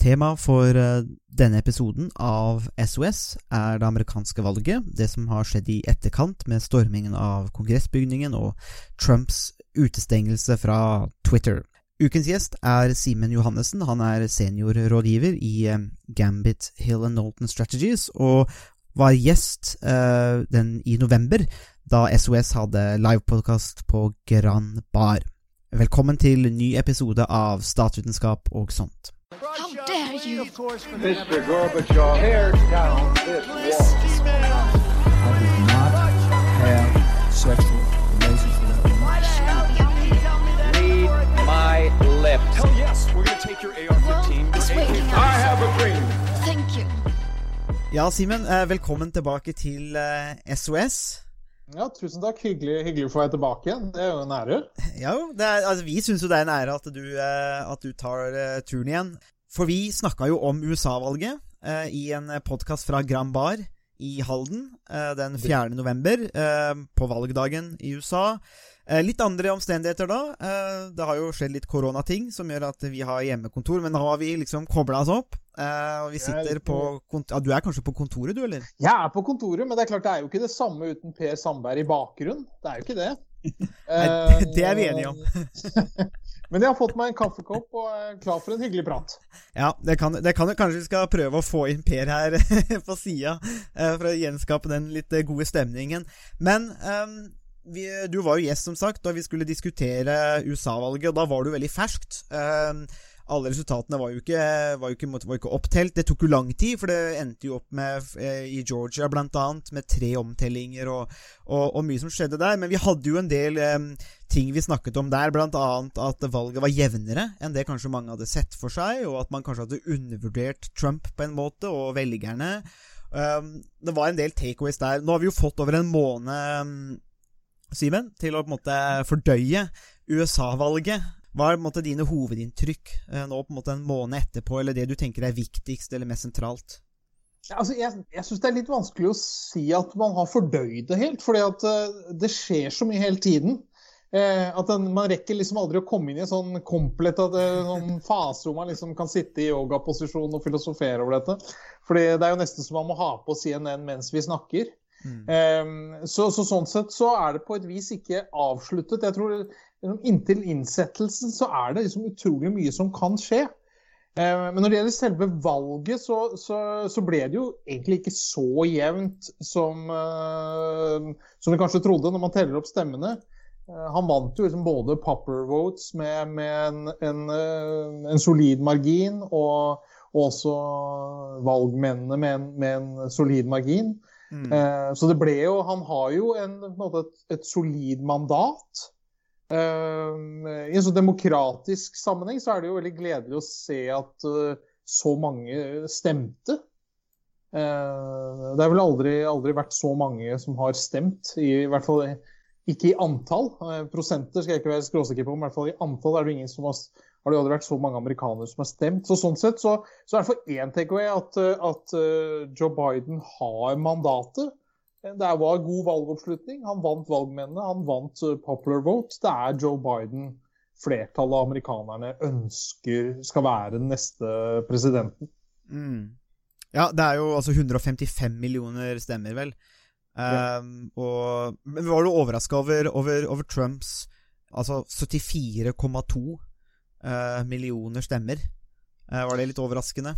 Tema for eh, denne episoden av SOS er det amerikanske valget, det som har skjedd i etterkant med stormingen av kongressbygningen og Trumps utestengelse fra Twitter. Ukens gjest er Simen Johannessen. Han er seniorrådgiver i eh, Gambit Hill and Knowlton Strategies, og var gjest uh, den i november, da SOS hadde livepodkast på Gran Bar. Velkommen til ny episode av Statsvitenskap og sånt. How dare you? Mr. Gorbachev, tear down this wall. I did not have sexual relations with that woman. Read my lips. Hell yes, we're gonna take your AR-15. It's waking I have a dream. Thank you. Ja, Simen, eh, velkommen tilbake til eh, SOS. Ja, tusen takk. Hyggelig, hyggelig å få være tilbake igjen. Det er jo en ære. Ja, det er, altså, vi syns jo det er en ære at du, eh, at du tar eh, turen igjen. For vi snakka jo om USA-valget eh, i en podkast fra Grand Bar i Halden eh, den 4. november, eh, på valgdagen i USA. Eh, litt andre omstendigheter da. Eh, det har jo skjedd litt koronating som gjør at vi har hjemmekontor, men nå har vi liksom kobla oss opp. eh, og vi er sitter på ja, Du er kanskje på kontoret, du, eller? Jeg er på kontoret, men det er klart det er jo ikke det samme uten Per Sandberg i bakgrunnen. Det er jo ikke det. Nei, det er vi enige om. men jeg har fått meg en kaffekopp og er klar for en hyggelig prat. Ja, det kan, det kan kanskje vi skal prøve å få inn Per her på sida, for å gjenskape den litt gode stemningen. Men ehm, vi, du var jo gjest, som sagt, da vi skulle diskutere USA-valget, og da var du veldig ferskt. Ehm, alle resultatene var jo, ikke, var, jo ikke, var jo ikke opptelt. Det tok jo lang tid, for det endte jo opp med, eh, i Georgia blant annet, med tre omtellinger og, og, og mye som skjedde der. Men vi hadde jo en del em, ting vi snakket om der, blant annet at valget var jevnere enn det kanskje mange hadde sett for seg, og at man kanskje hadde undervurdert Trump på en måte, og velgerne. Um, det var en del takeaways der. Nå har vi jo fått over en måned, um, Simen, til å på en måte fordøye USA-valget. Hva er på en måte dine hovedinntrykk eh, nå på en måte en måned etterpå, eller det du tenker er viktigst eller mest sentralt? Altså, jeg jeg syns det er litt vanskelig å si at man har fordøyd det helt, fordi at eh, det skjer så mye hele tiden. Uh, at den, Man rekker liksom aldri å komme inn i en sånn komplett at, uh, sånn fase hvor man liksom kan sitte i yogaposisjon og filosofere over dette. Fordi Det er jo nesten som man må ha på CNN mens vi snakker. Eh, så, så Sånn sett så er det på et vis ikke avsluttet. Jeg tror liksom, Inntil innsettelsen så er det liksom utrolig mye som kan skje. Eh, Men når det gjelder selve valget, så, så, så ble det jo egentlig ikke så jevnt som, eh, som vi kanskje trodde når man teller opp stemmene. Eh, Han vant jo liksom både popper votes med, med en, en, eh, en solid margin, og også valgmennene med en, med en solid margin. Eh, Så det ble jo Han har jo en, et, et solid mandat. Eh, I en sånn demokratisk sammenheng så er det jo veldig gledelig å se at eh, så mange stemte. Det har vel aldri, aldri vært så mange som har stemt, i, hvert fall ikke i antall. Prosenter skal jeg ikke være skråsikker på, men i hvert fall i antall er det ingen som har, har det jo aldri vært så mange amerikanere som har stemt. Så sånn sett så, så er det for én takeaway at, eh, at eh, Joe Biden har mandatet. Det var god valgoppslutning. Han vant valgmennene, han vant eh, popular vote. Det er Joe Biden flertallet av amerikanerne ønsker skal være den neste presidenten. Mm. Ja, det er jo altså 155 millioner stemmer, vel. Um, og, men var du overraska over, over, over Trumps altså 74,2 eh, millioner stemmer? Eh, var det litt overraskende?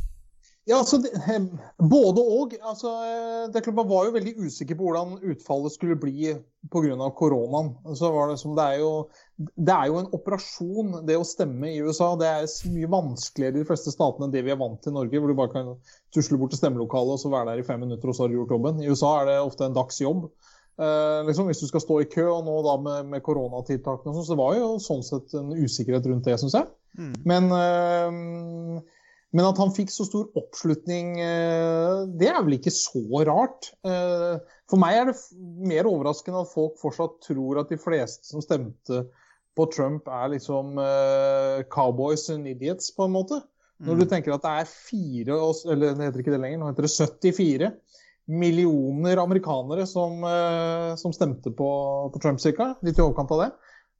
Ja, altså, eh, Både og. Altså, eh, det klart Man var jo veldig usikker på hvordan utfallet skulle bli pga. koronaen. Så var det, som, det, er jo, det er jo en operasjon, det å stemme i USA. Det er mye vanskeligere i de fleste statene enn det vi er vant til i Norge, hvor du bare kan tusle bort til stemmelokalet og så være der i fem minutter, og så har du gjort jobben. I USA er det ofte en dags jobb. Eh, liksom, hvis du skal stå i kø, og nå da med, med koronatiltakene og sånn, så det var jo sånn sett en usikkerhet rundt det, syns jeg. Mm. Men, eh, men at han fikk så stor oppslutning, eh, det er vel ikke så rart. Eh, For meg er det mer overraskende at folk fortsatt tror at de fleste som stemte på Trump, er liksom cowboys and idiots, på en måte. Når du tenker at det er fire, eller det heter ikke det lenger, nå heter det 74 millioner amerikanere som, eh, som stemte på, på Trump cirka, litt i overkant av det.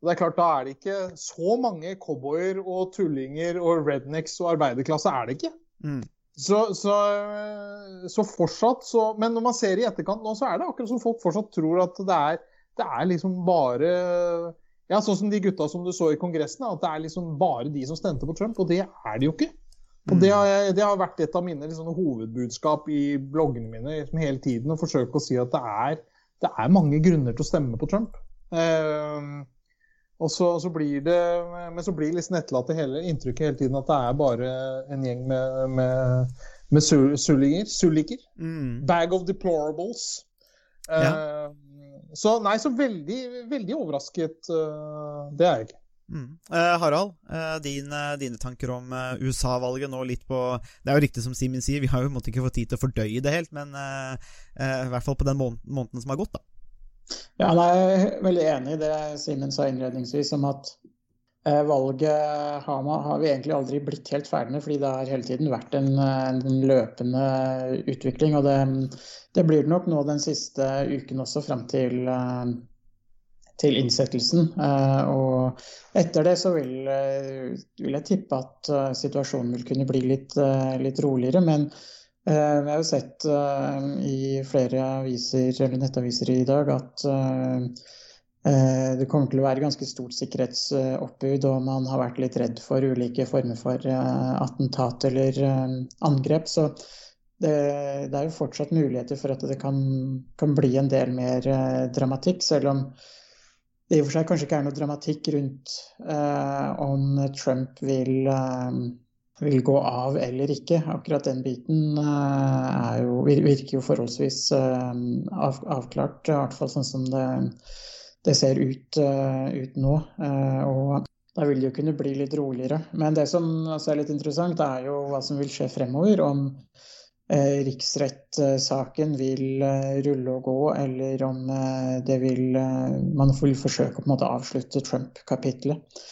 Og det er klart, Da er det ikke så mange cowboyer og tullinger og rednecks og arbeiderklasse er det ikke. Mm. Så, så, så fortsatt så Men når man ser i etterkant nå, så er det akkurat som folk fortsatt tror at det er, det er liksom bare Ja, sånn som de gutta som du så i Kongressen, at det er liksom bare de som stemte på Trump. Og det er det jo ikke. Og det har, jeg, det har vært et av mine liksom, hovedbudskap i bloggene mine liksom, hele tiden. Å forsøke å si at det er, det er mange grunner til å stemme på Trump. Eh, og så, så blir det, Men så blir liksom etterlatt hele, inntrykket hele tiden at det er bare en gjeng med, med, med sul- sullinger. Sulliker. Mm. Bag of deplorables. Eh, så nei, så veldig, veldig overrasket. eh, det er jeg ikke. Mm. Eh, Harald, eh, din, eh, dine tanker om eh, USA-valget nå litt på Det er jo riktig som Simen sier, vi har jo måtte ikke fått tid til å fordøye det helt, men eh, eh, i hvert fall på den måneden, måneden som har gått, da. Ja, jeg er veldig enig i det Simen sa innledningsvis om at valget har, man, har vi egentlig aldri blitt helt ferdig med, fordi det har hele tiden vært en, en løpende utvikling. Og det, det blir det nok nå den siste uken også, fram til, til innsettelsen. Eh, og etter det så vil, eh, vil jeg tippe at eh, situasjonen vil kunne bli litt, litt roligere. men Jeg har jo sett i flere aviser eller nettaviser i dag at det kommer til å være ganske stort sikkerhetsoppbud, og man har vært litt redd for ulike former for attentat eller angrep. Så det, det er jo fortsatt muligheter for at det kan, kan bli en del mer dramatikk, selv om det i og for seg kanskje ikke er noe dramatikk rundt eh, om Trump vil eh, vil gå av eller ikke. Akkurat den biten eh, jo, virker jo forholdsvis eh, av, avklart, i hvert fall sånn som det, det ser ut, eh, ut nå. Eh, og da vil det jo kunne bli litt roligere. Men det som altså, er litt interessant, er jo hva som vil skje fremover. Om riksrettssaken vil eh, rulle og gå, eller om eh, det vil eh, man vil forsøke å på en måte avslutte Trump-kapitlet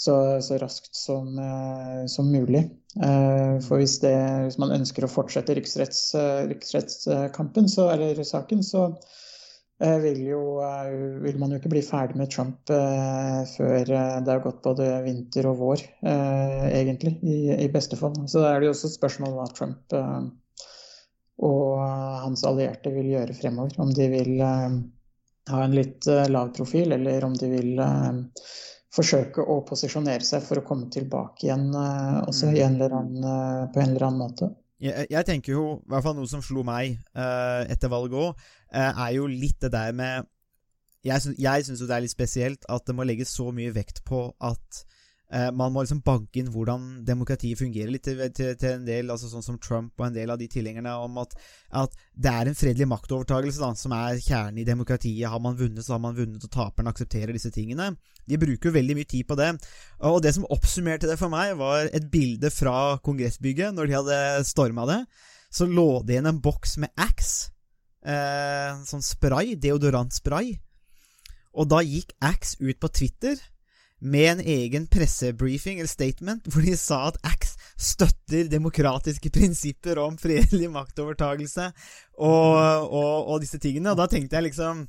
så, så raskt som, eh, som mulig. Eh, For hvis, det, hvis man ønsker å fortsette riksretts, eh, riksrettskampen, så, eller saken, så eh, vil, jo, eh, vil man jo ikke bli ferdig med Trump eh, før eh, det har gått både vinter og vår, eh, egentlig, i, i beste fall. Så da er det jo også et spørsmål hva Trump eh, og hans allierte vil gjøre fremover. Om de vil eh, ha en litt eh, lav profil, eller om de vil eh, forsøke å posisjonere seg for å komme tilbake igjen eh, også en annen, eh, på en eller annen måte. Jeg, jeg tenker jo, i hvert fall noe som slo meg eh, etter valget òg, er jo litt det der med Jeg, syns- jo det er litt spesielt at det må legges så mye vekt på at eh, man må liksom banke inn hvordan demokratiet fungerer litt til, til en del, altså sånn som Trump og en del av de tilhengerne, om at, at det er en fredelig maktovertagelse da, som er kjernen i demokratiet. Har man vunnet, så har man vunnet, og taperen aksepterer disse tingene. De bruker jo veldig mye tid på det. Og det som oppsummerte det for meg, var et bilde fra kongressbygget når de hadde storma det. Så lå det igjen en boks med Axe. Eh, sånn spray, deodorantspray. Og da gikk Axe ut på Twitter med en egen pressebriefing eller statement hvor de sa at Axe støtter demokratiske prinsipper om fredelig maktovertagelse og, og, og disse tingene. Og da tenkte jeg liksom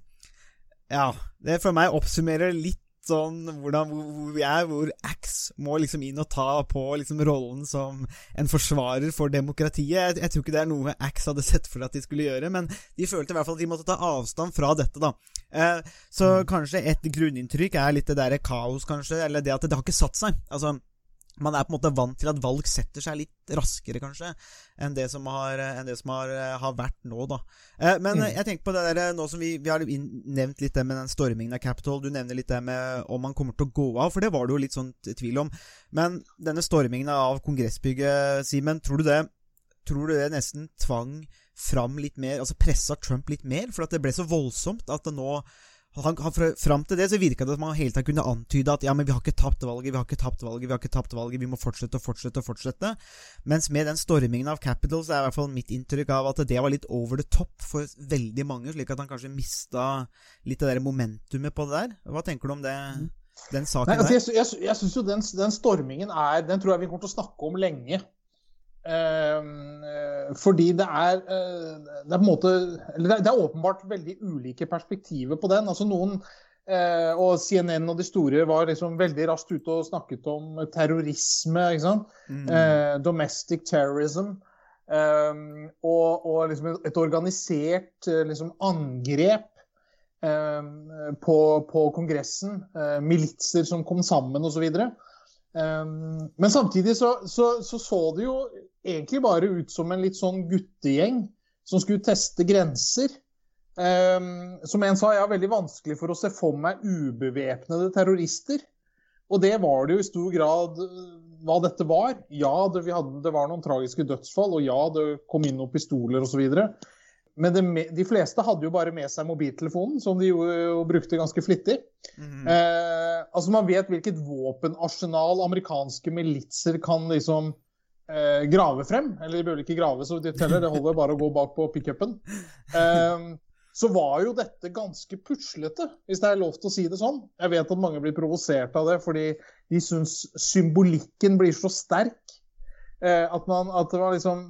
Ja, det for meg oppsummerer litt sånn hvordan hvor, vi er, hvor Axe må liksom inn og ta på liksom rollen som en forsvarer for demokratiet. Jeg, jeg tror ikke det er noe Axe hadde sett for at de skulle gjøre, men de følte i hvert fall at de måtte ta avstand fra dette, da. Eh, så kanskje et grunninntrykk er litt det derre kaos, kanskje, eller det at det har ikke satt seg. Altså, man er på en måte vant til at valg setter seg litt raskere, kanskje, enn det som har, det som har, har vært nå, da. Eh, men Mm. jeg tenker på det der, nå som vi, vi har nevnt litt det med den stormingen av Capitol, du nevner litt det med om man kommer til å gå av, for det var det jo litt sånn tvil om. Men denne stormingen av kongressbygget, Simen, tror du det Tror du det nesten tvang fram litt mer, altså pressa Trump litt mer, for at det ble så voldsomt at det nå han, han, Fram til det så virka det som han hele tiden kunne antyde at ja, men vi har ikke tapt valget, vi har ikke tapt valget, vi har ikke tapt valget, vi må fortsette og fortsette og fortsette. Mens med den stormingen av Capitals er i hvert fall mitt inntrykk av at det var litt over the top for veldig mange, slik at han kanskje mista litt av det der momentumet på det der. Hva tenker du om det, den saken Nei, altså, der? jeg, jeg, jeg syns jo den, den stormingen er Den tror jeg vi kommer til å snakke om lenge. Ehm, eh, fordi det er eh, Det er på en måte eller det er, åpenbart veldig ulike perspektiver på den. Altså noen Eh, og CNN og de store var liksom veldig raskt ute og snakket om terrorisme. ikke? Mm. Eh, domestic terrorism. Eh, og, og liksom et organisert liksom angrep eh, på, på Kongressen. Militser som kom sammen osv. Um, men samtidig så, så, så så det jo egentlig bare ut som en litt sånn guttegjeng som skulle teste grenser. Um, som en sa, jeg har veldig vanskelig for å se for meg ubevæpnede terrorister. Og det var det jo i stor grad uh, hva dette var. Ja, det, vi hadde, det var noen tragiske dødsfall, og ja, det kom inn noen pistoler osv. Men det, de fleste hadde jo bare med seg mobiltelefonen, som de jo, jo brukte ganske flittig. Mm. Eh, altså Man vet hvilket våpenarsenal amerikanske militser kan liksom eh, grave frem. Eller de bør ikke grave så vidt heller, det holder bare å gå bak på pickupen. Eh, så var jo dette ganske puslete, hvis det er lov til å si det sånn. Jeg vet at mange blir provosert av det, fordi de syns symbolikken blir så sterk. Eh, at man at det var liksom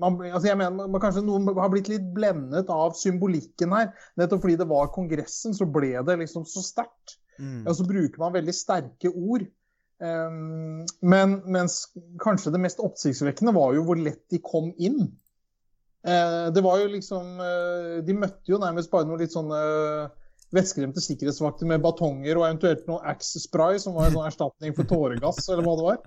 man, altså jeg mener, man, kanskje Noen har blitt litt blendet av symbolikken her. Nettopp fordi det var Kongressen, så ble det liksom så sterkt. Mm. Og så bruker man veldig sterke ord. Um, men mens kanskje det mest oppsiktsvekkende var jo hvor lett de kom inn. Eh, det var jo liksom eh, De møtte jo nærmest bare noen litt sånne vettskremte sikkerhetsvakter med batonger og eventuelt noe Axe Spray, som var en sånn erstatning for tåregass, eller hva det var.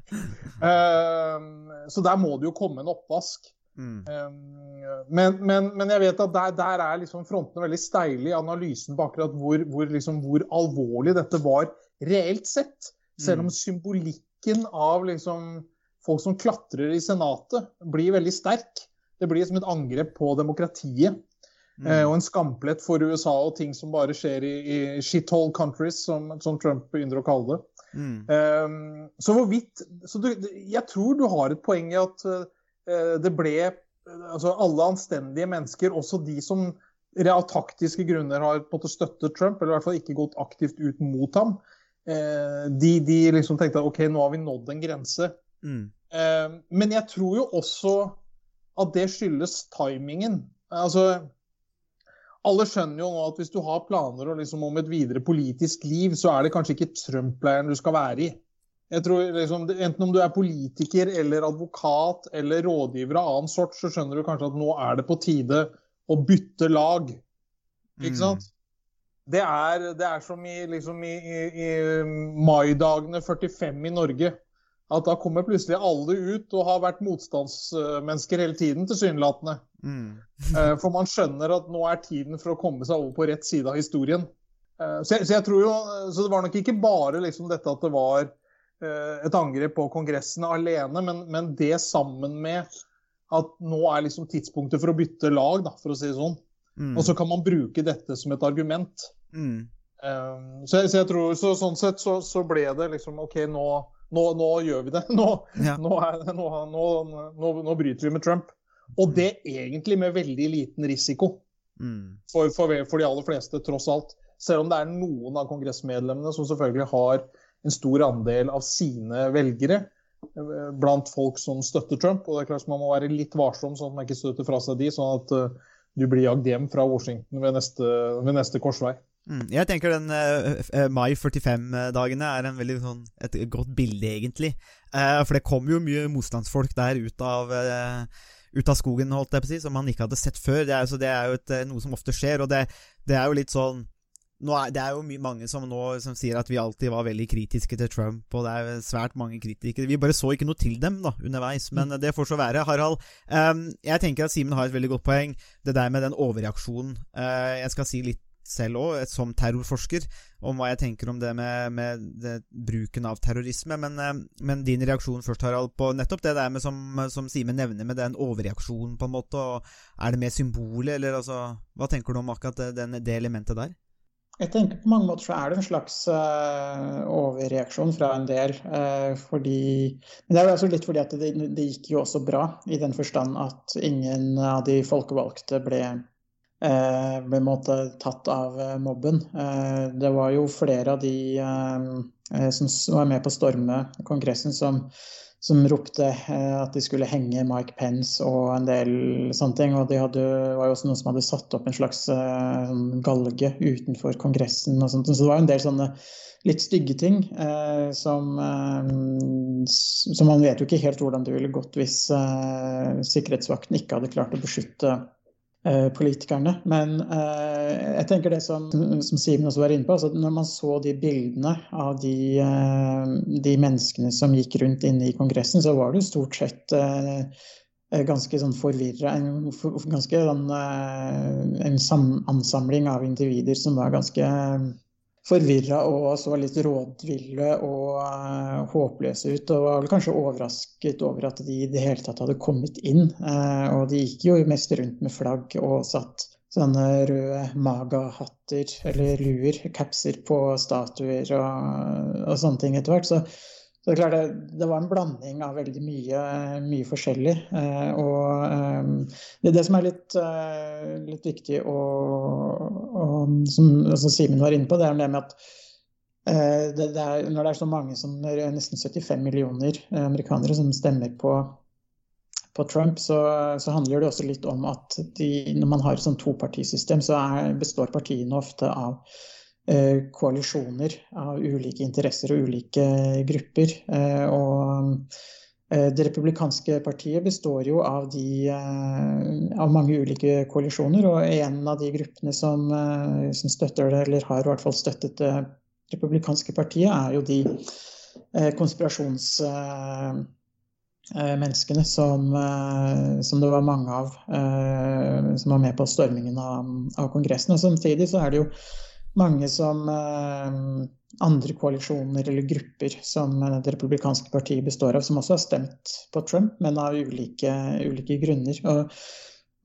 Eh, så der må det jo komme en oppvask. Mm. Um, Men, men, men jeg vet at der, der er liksom frontene veldig steile i analysen på akkurat hvor, hvor, liksom, hvor alvorlig dette var reelt sett. Selv om symbolikken av liksom, folk som klatrer i Senatet, blir veldig sterk. Det blir som et angrep på demokratiet. Mm. og en skamplett for USA og ting som bare skjer i, i shithole countries, som, som Trump begynner å kalle det. Mm. Um, så hvorvidt så du, Jeg tror du har et poeng i at uh, det ble altså Alle anstendige mennesker, også de som av taktiske grunner har på en måte støttet Trump, eller i hvert fall ikke gått aktivt ut mot ham, de, de liksom tenkte at OK, nå har vi nådd en grense. Mm. Um, men jeg tror jo også at det skyldes timingen. Altså alle skjønner jo nå at hvis du har planer liksom, om et videre politisk liv, så er det kanskje ikke Trump-leiren du skal være i. Jeg tror liksom, Enten om du er politiker eller advokat eller rådgiver av annen sort, så skjønner du kanskje at nå er det på tide å bytte lag. Ikke Mm. Det er, det er som i, liksom i, i, i maidagene 45 i Norge. At da kommer plutselig alle ut og har vært motstandsmennesker hele tiden, tilsynelatende. Mm. Eh, For man skjønner at nå er tiden for å komme seg over på rett side av historien. Eh, Så jeg, så jeg tror jo, så det var nok ikke bare liksom dette at det var eh, et angrep på Kongressen alene, men, men det sammen med at nå er liksom tidspunktet for å bytte lag, da, for å si det sånn. Mm. Og så kan man bruke dette som et argument. Mm. Um, så, så jeg tror, så, sånn sett så, så ble det liksom OK, nå, nå, nå gjør vi det. Nå, Ja. er, nå, bryter vi med Trump. Og det egentlig med veldig liten risiko Mm. for, for, for de aller fleste, tross alt. Selv om det er noen av kongressmedlemmene som selvfølgelig har en stor andel av sine velgere eh, blant folk som støtter Trump. Og det er klart Man må være litt varsom sånn at man ikke støter fra seg de, sånn at eh, du blir jagd hjem fra Washington ved neste, ved neste korsvei. Mm. Jeg tenker den uh, eh, mai 45-dagene er en veldig sånn, et godt bilde, egentlig. Uh, for det kom jo mye motstandsfolk der ut av, uh, ut av skogen, holdt jeg på å si, som man ikke hadde sett før. Det er, så det er jo et, eh, noe som ofte skjer, og det, det er jo litt sånn er, Det er jo mange som nå som sier at vi alltid var veldig kritiske til Trump, og det er svært mange kritikere. Vi bare så ikke noe til dem da, underveis, men det får så være. Harald, Um, jeg tenker at Simen har et veldig godt poeng. Det der med den overreaksjonen. Uh, jeg skal si litt selv òg, som terrorforsker, om hva jeg tenker om det med, med det, bruken av terrorisme. Men, eh, men din reaksjon først, Harald, på nettopp det der med som, som Simen nevner, med den overreaksjonen, på en måte. og Er det mer symbolet, eller altså Hva tenker du om akkurat det, den, det elementet der? Jeg tenker på mange måter så er det en slags uh, overreaksjon fra en del. Uh, fordi Men det er jo også litt fordi at det, det gikk jo også bra, i den forstand at ingen av de folkevalgte ble eh, ble måte tatt av eh, mobben. Eh, det var jo flere av de eh, eh, som var med på å storme Kongressen, som som ropte eh, at de skulle henge Mike Pence og en del sånne ting. Og det var jo også noen som hadde satt opp en slags eh, sånn galge utenfor Kongressen og sånt. Så det var jo en del sånne litt stygge ting eh, som, eh, som man vet jo ikke helt hvordan det ville gått hvis eh, sikkerhetsvakten ikke hadde klart å beskytte eh, politikerne. Men eh, jeg tenker det som, som Simen også var inne på, altså når man så de bildene av de, eh, de menneskene som gikk rundt inne i Kongressen, så var det jo stort sett eh, ganske sånn forvirra. En, ganske sånn, eh, en sam, ansamling av individer som var ganske forvirra og så litt rådville og uh, håpløse ut. Og var vel kanskje overrasket over at de i det hele tatt hadde kommet inn. Uh, og de gikk jo mest rundt med flagg og satt sånne røde maga-hatter eller luer, capser på statuer og, og sånne ting etter hvert. Så så det er det, det, var en blanding av veldig mye, mye forskjellig. Eh, og eh, det, det, som er litt, eh, litt viktig, og som altså Simen var inne på, det er det med at eh, det, er, når det er så mange som nesten 75 millioner amerikanere som stemmer på, på Trump, så, så, handler det også litt om at de, når man har et sånn topartisystem, så er, består partiene ofte av Eh, koalisjoner av ulike interesser og ulike grupper. Eh, og eh, det republikanske partiet består jo av, de, av, mange ulike koalisjoner, og en av de gruppene som, som, støtter det, eller har i hvert fall støttet det republikanske partiet, er jo de konspirasjonsmenneskene som, som, det var mange av som var med på stormingen av, av Kongressen. Og samtidig så er det jo mange som eh, andre koalisjoner eller grupper som eh, det republikanske partiet består av, som også har stemt på Trump, men av ulike, ulike grunner. Og,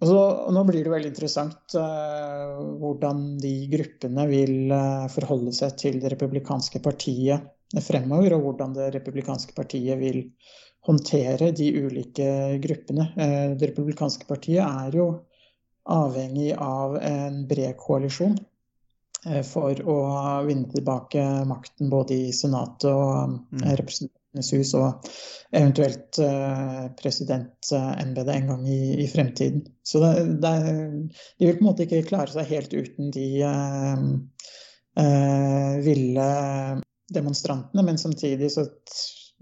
og, så, og, nå blir det veldig interessant uh, hvordan de gruppene vil uh, forholde seg til det republikanske partiet fremover, og hvordan det republikanske partiet vil håndtere de ulike gruppene. Uh, det republikanske partiet er jo avhengig av en bred koalisjon for å vinne tilbake makten både i Senatet og mm. Representantenes hus, og eventuelt uh, presidentembetet en gang i, i, fremtiden. Så det, det, de vil på en måte ikke klare seg helt uten de eh, ville demonstrantene, men samtidig så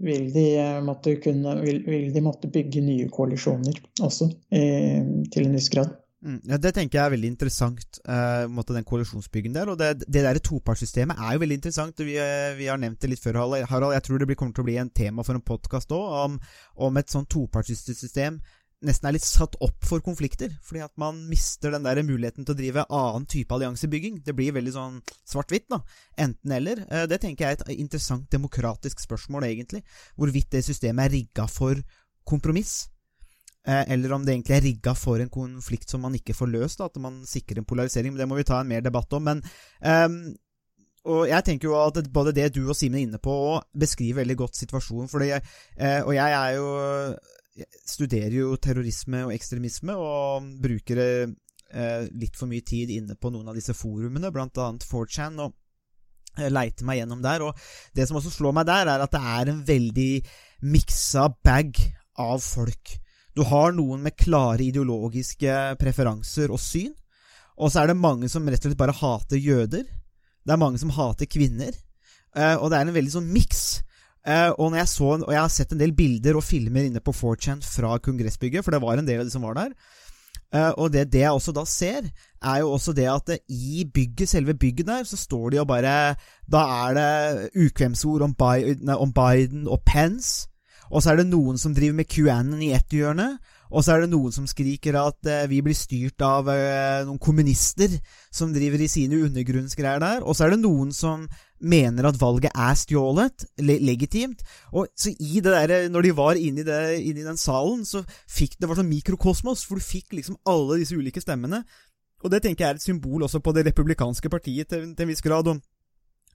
vil de måtte, kunne, vil, vil de måtte bygge nye koalisjoner også, til en viss grad. Mm, ja, Det tenker jeg er veldig interessant, uh, den koalisjonsbyggen der. Og det, det der topartssystemet er jo veldig interessant. Vi, uh, vi, har nevnt det litt før, Harald. Jeg tror det blir, kommer til å bli en tema for en podkast òg, om, om, et sånn topartssystem nesten er litt satt opp for konflikter. Fordi at man mister den der muligheten til å drive annen type alliansebygging. Det blir veldig sånn svart-hvitt, da. Enten-eller. Uh, det tenker jeg er et interessant demokratisk spørsmål, egentlig. Hvorvidt det systemet er rigga for kompromiss. Eh, eller om det egentlig er rigga for en konflikt som man ikke får løst, at man sikrer en polarisering. Men det må vi ta en mer debatt om. Men um, og jeg tenker jo at både det du og Simen er inne på, beskriver veldig godt situasjonen. Fordi, eh, og jeg er jo jeg studerer jo terrorisme og ekstremisme, og bruker eh, litt for mye tid inne på noen av disse forumene, blant annet 4chan, og leite meg gjennom der. Og det som også slår meg der, er at det er en veldig miksa bag av folk. Du har noen med klare ideologiske preferanser og syn. Og så er det mange som rett og slett bare hater jøder. Det er mange som hater kvinner. Uh, og det er en veldig sånn miks. Uh, og, jeg så, og jeg har sett en del bilder og filmer inne på 4chan fra kongressbygget, for det var en del av de som var der. Uh, og det, det, jeg også da ser, er jo også det at i bygget, selve bygget der, så står de jo bare Da er det ukvemsord om, Biden, om Biden og Pence. Og så er det noen som driver med QAnon i ett hjørne. Og så er det noen som skriker at eh, vi blir styrt av eh, noen kommunister som driver i sine undergrunnsgreier der. Og så er det noen som mener at valget er stjålet, le legitimt. Og så i det der, Når de var inne i, den salen, så fikk det var sånn mikrokosmos, for du fikk liksom alle disse ulike stemmene. Og det tenker jeg er et symbol også på det republikanske partiet til, til en viss grad. og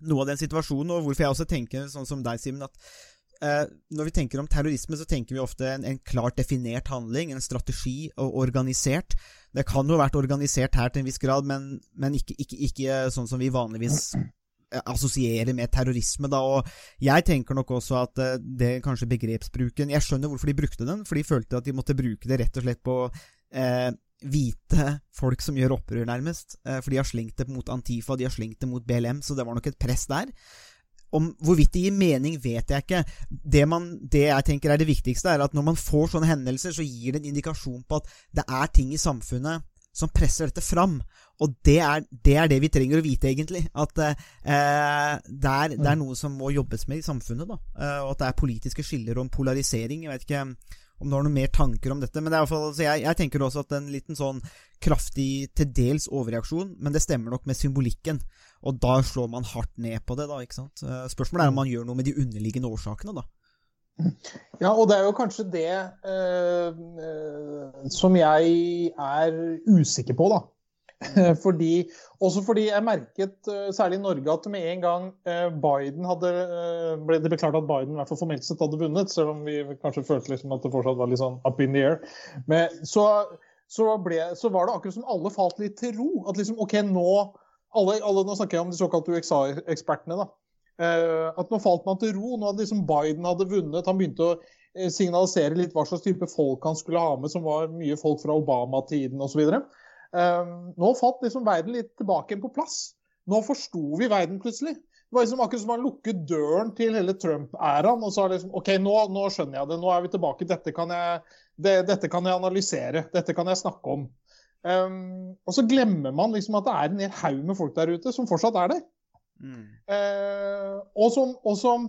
noe av den situasjonen, og hvorfor jeg også tenker sånn som deg, Simen, at eh, når vi tenker om terrorisme, så tenker vi ofte en, en, klart definert handling, en strategi, og organisert. Det kan jo ha vært organisert her til en viss grad, men, men ikke, ikke, ikke, sånn som vi vanligvis eh, assosierer med terrorisme, da, og jeg tenker nok også at eh, det kanskje begrepsbruken Jeg skjønner hvorfor de brukte den, for de følte at de måtte bruke det rett og slett på eh, hvite folk som gjør opprør, nærmest. Eh, for de har slengt det mot Antifa, de har slengt det mot BLM, så det var nok et press der. Om Hvorvidt det gir mening, vet jeg ikke. Det, man, det jeg tenker er det viktigste, er at når man får sånne hendelser, så gir det en indikasjon på at det er ting i samfunnet som presser dette fram. Og det er det, er det vi trenger å vite, egentlig. At eh, det, er, det, er, noe som må jobbes med i samfunnet. da. Eh, og at det er politiske skiller om polarisering. Jeg vet ikke om du har noen mer tanker om dette. Men det er i hvert fall, altså jeg, jeg, tenker også at en liten sånn kraftig, til dels overreaksjon, men det stemmer nok med symbolikken. Og da slår man hardt ned på det, da. ikke sant? Eh, spørsmålet er om man gjør noe med de underliggende årsakene, da. Ja, og det er jo kanskje det eh, eh som jeg er usikker på, da. Fordi, også fordi jeg merket, eh, særlig i Norge, at med en gang eh, Biden hadde ble det beklart at Biden i hvert fall formelt sett hadde vunnet, selv om vi kanskje følte liksom at det fortsatt var litt sånn up in the air, Men, så, så, ble, så, var det akkurat som alle falt litt til ro. At liksom OK, nå alle, alle, Nå snakker jeg om de såkalte USA-ekspertene. da, At nå falt man til ro. Nå hadde liksom Biden hadde vunnet. Han begynte å signalisere litt hva slags type folk han skulle ha med, som var mye folk fra Obama-tiden osv. Um, nå falt liksom verden litt tilbake på plass. Nå forsto vi verden plutselig. Det var liksom akkurat som han lukket døren til hele Trump-æraen og sa liksom OK, nå, nå, skjønner jeg det. Nå er vi tilbake. Dette kan jeg, det, dette kan jeg analysere. Dette kan jeg snakke om. Um, og så glemmer man liksom at det er en hel haug med folk der ute som fortsatt er der. Mm. Uh, og, som, og som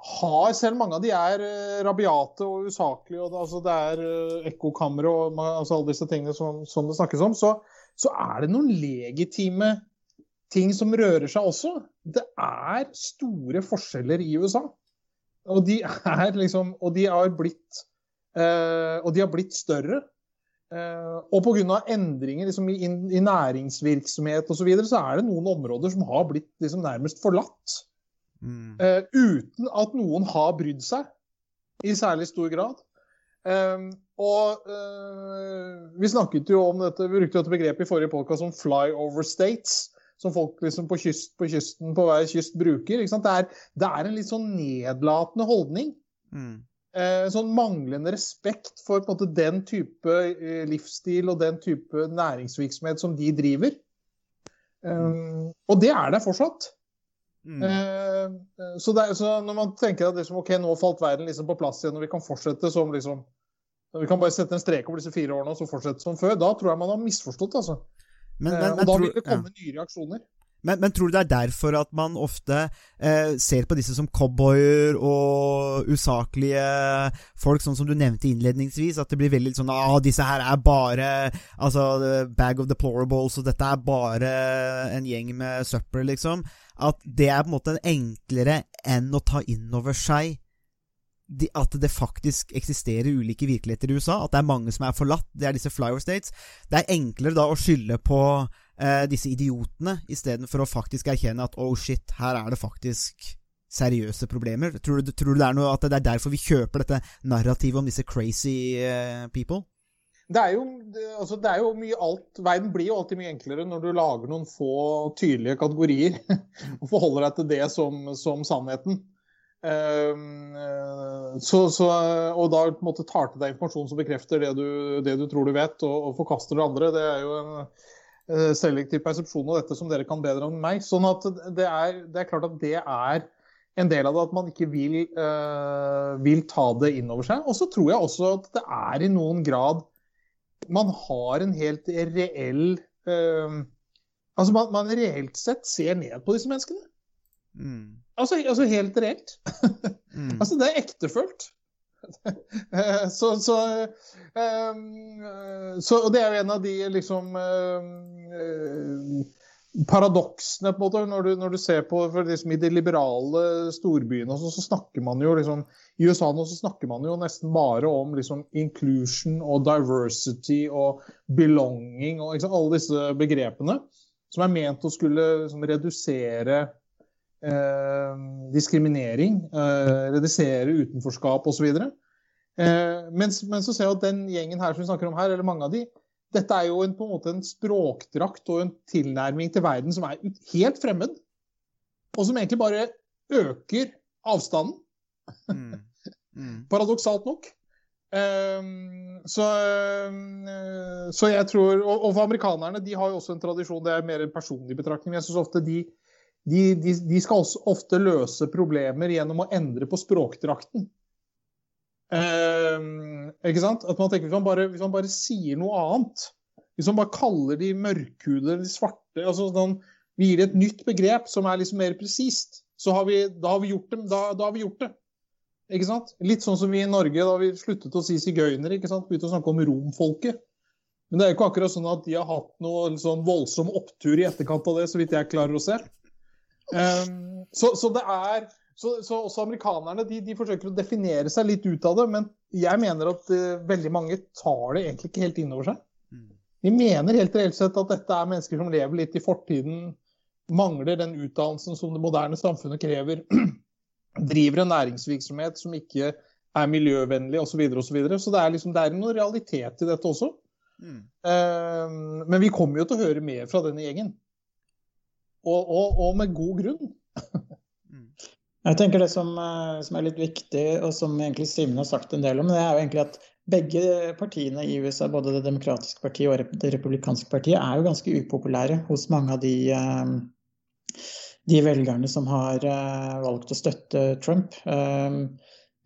har, selv mange av de er uh, rabiate og usaklige, og det, altså, det er uh, ekkokamre og altså, alle disse tingene som, som det snakkes om, så, så, er det noen legitime ting som rører seg også. Det er store forskjeller i USA. Og de er liksom Og de har blitt eh, Og de har blitt større. Eh, og pga. endringer liksom, i, i næringsvirksomhet osv., så, videre, så er det noen områder som har blitt liksom, nærmest forlatt. Mm. Uh, uten at noen har brydd seg i særlig stor grad. Um, og uh, vi snakket jo om dette, vi brukte dette begrepet i forrige podkast som flyover states. Som folk liksom på, kyst, på kysten på hver kyst bruker. Det er, det, er, en litt sånn nedlatende holdning. Mm. Eh, sånn manglende respekt for måte, den type livsstil og den type næringsvirksomhet som de driver. Um, og det er der fortsatt. Mm. Eh, så, det, så, når man tenker at liksom, ok, nå falt verden liksom på plass igjen, og vi kan fortsette som liksom Vi kan bare sette en strek over disse fire årene og så fortsette som før. Da tror jeg man har misforstått, altså. Men, men, eh, og da vil det komme ja. nye reaksjoner. Men, men, tror du det er derfor at man ofte eh, ser på disse som cowboyer og usaklige folk, sånn som du nevnte innledningsvis? At det blir veldig sånn ah, disse her er bare Altså, bag of deplorables, og dette er bare en gjeng med søppel, liksom at det er på en måte enklere enn å ta inn over seg at det faktisk eksisterer ulike virkeligheter i USA. At det er mange som er forlatt. Det er disse flyover states. Det er enklere da å skylde på eh, disse idiotene istedenfor å faktisk erkjenne at oh shit, her er det faktisk seriøse problemer. Tror du, tror du det, er noe, at det er derfor vi kjøper dette narrativet om disse crazy eh, people? Det er, jo, altså det er jo mye alt Verden blir jo alltid mye enklere når du lager noen få tydelige kategorier og forholder deg til det som, som sannheten. Um, så, så, og da på en måte tar til deg informasjon som bekrefter det du, det du tror du vet, og, og, forkaster det andre. Det er jo en uh, selektiv persepsjon av dette som dere kan bedre enn meg. Sånn at det er, det er klart at det er en del av det at man ikke vil, uh, vil ta det inn over seg. Og så tror jeg også at det er i noen grad man har en helt reell uh, Altså man, man, reelt sett ser ned på disse menneskene. Mm. Altså, altså, helt reelt. mm. Altså det er ektefølt. så, så, um, så, Og det er jo en av de liksom uh, paradoksene på en måte, når du, når du ser på liksom, I de liberale storbyene så, så, snakker man jo liksom I USA nå så snakker man jo nesten bare om liksom, inclusion og diversity og belonging og liksom, alle disse begrepene som er ment å skulle liksom, redusere eh, diskriminering, eh, redusere utenforskap osv. Eh, mens, men så ser jeg at den gjengen her som vi snakker om her, eller mange av de, dette er jo en, på en måte en språkdrakt og en tilnærming til verden som er helt fremmed. og som egentlig bare øker avstanden, Mm. Mm. paradoksalt nok. Um, så, um, så jeg tror og, og for amerikanerne, de har jo også en tradisjon, det er mer en personlig betraktning. Jeg synes ofte de, de, de, de skal også ofte løse problemer gjennom å endre på språkdrakten. Ehm, ikke sant? At man tenker, hvis man, bare, hvis man bare sier noe annet, hvis man bare kaller de mørkhudede, de svarte altså sånn, Vi gir det et nytt begrep som er liksom mer presist, så har vi, da, har vi gjort det, da, da har vi gjort det. Ikke sant? Litt sånn som vi i Norge da vi sluttet å si sigøynere, begynte å snakke om romfolket. Men det er jo ikke akkurat sånn at de har hatt noe sånn voldsom opptur i etterkant av det, så vidt jeg klarer å se. Um, så, så det er så, så også amerikanerne de, de forsøker å definere seg litt ut av det, men jeg mener at uh, veldig mange tar det egentlig ikke helt inn over seg. Mm. De mener helt reelt sett at dette er mennesker som lever litt i fortiden, mangler den utdannelsen som det moderne samfunnet krever, driver en næringsvirksomhet som ikke er miljøvennlig osv. Så, videre, og så, videre. så det er, liksom, det er noe realitet i dette også. Mm. Uh, men vi kommer jo til å høre mer fra denne gjengen. Og, og, og med god grunn. Jeg tenker Det som, eh, som er litt viktig, og som egentlig Simen har sagt en del om, det er jo egentlig at begge partiene i USA, både Det demokratiske partiet og Det republikanske partiet, er jo ganske upopulære hos mange av de, eh, de velgerne som har eh, valgt å støtte Trump.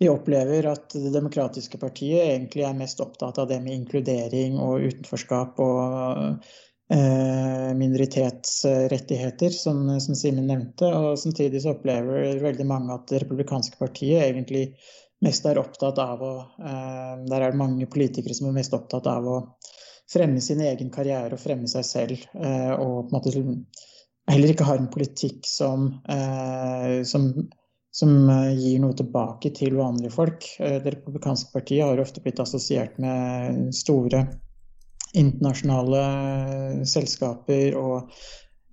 Vi opplever at Det demokratiske partiet egentlig er mest opptatt av det med inkludering og utenforskap og minoritetsrettigheter, som, som Simen nevnte. Og samtidig så opplever veldig mange at Det republikanske partiet egentlig mest er opptatt av å eh, Der er det mange politikere som er mest opptatt av å fremme sin egen karriere og fremme seg selv. Eh, og på en måte heller ikke har en politikk som, eh, som som gir noe tilbake til vanlige folk. Det republikanske partiet har ofte blitt assosiert med store internasjonale selskaper og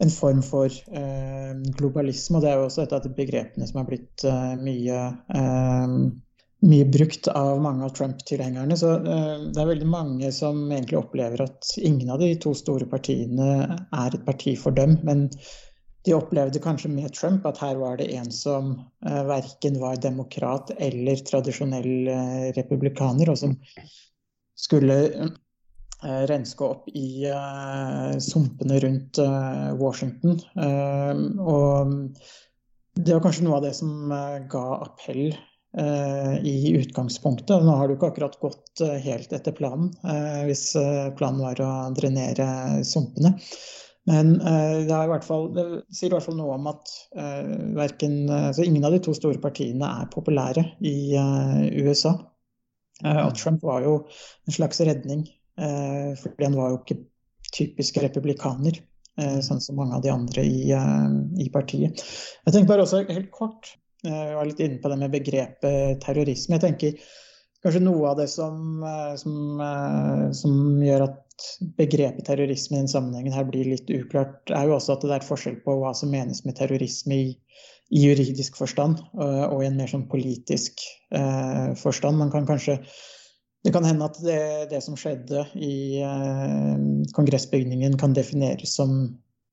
en form for eh, globalisme. Og det er jo også et av de begrepene som har blitt eh, mye, eh, mye brukt av mange av Trump-tilhengerne. Så det er veldig mange som egentlig opplever at ingen av de to store partiene er et parti for dem. men de opplevde kanskje med Trump at her var det en som eh, verken var demokrat eller tradisjonell eh, republikaner, og som skulle eh, renske opp i eh, sumpene rundt eh, Washington. Og det var kanskje noe av det som ga appell i utgangspunktet. Nå har det ikke akkurat gått helt etter planen, hvis planen var å drenere sumpene. Men det, fall, det, sier i hvert fall noe om at verken, uh, ingen av de to store partiene er populære i USA. og Trump var jo en slags redning, fordi han var jo ikke typisk republikaner. sånn som mange av de andre i, i partiet. Jeg tenker bare også helt kort, jeg var litt inne på det med begrepet terrorisme. jeg tenker Kanskje noe av det som, som, som gjør at begrepet terrorisme i den sammenhengen her blir litt uklart, er jo også at det er forskjell på hva som menes med terrorisme i, i juridisk forstand og, og, i en mer sånn politisk eh, forstand. Man kan kanskje det kan hende at det, det som skjedde i eh, kongressbygningen kan defineres som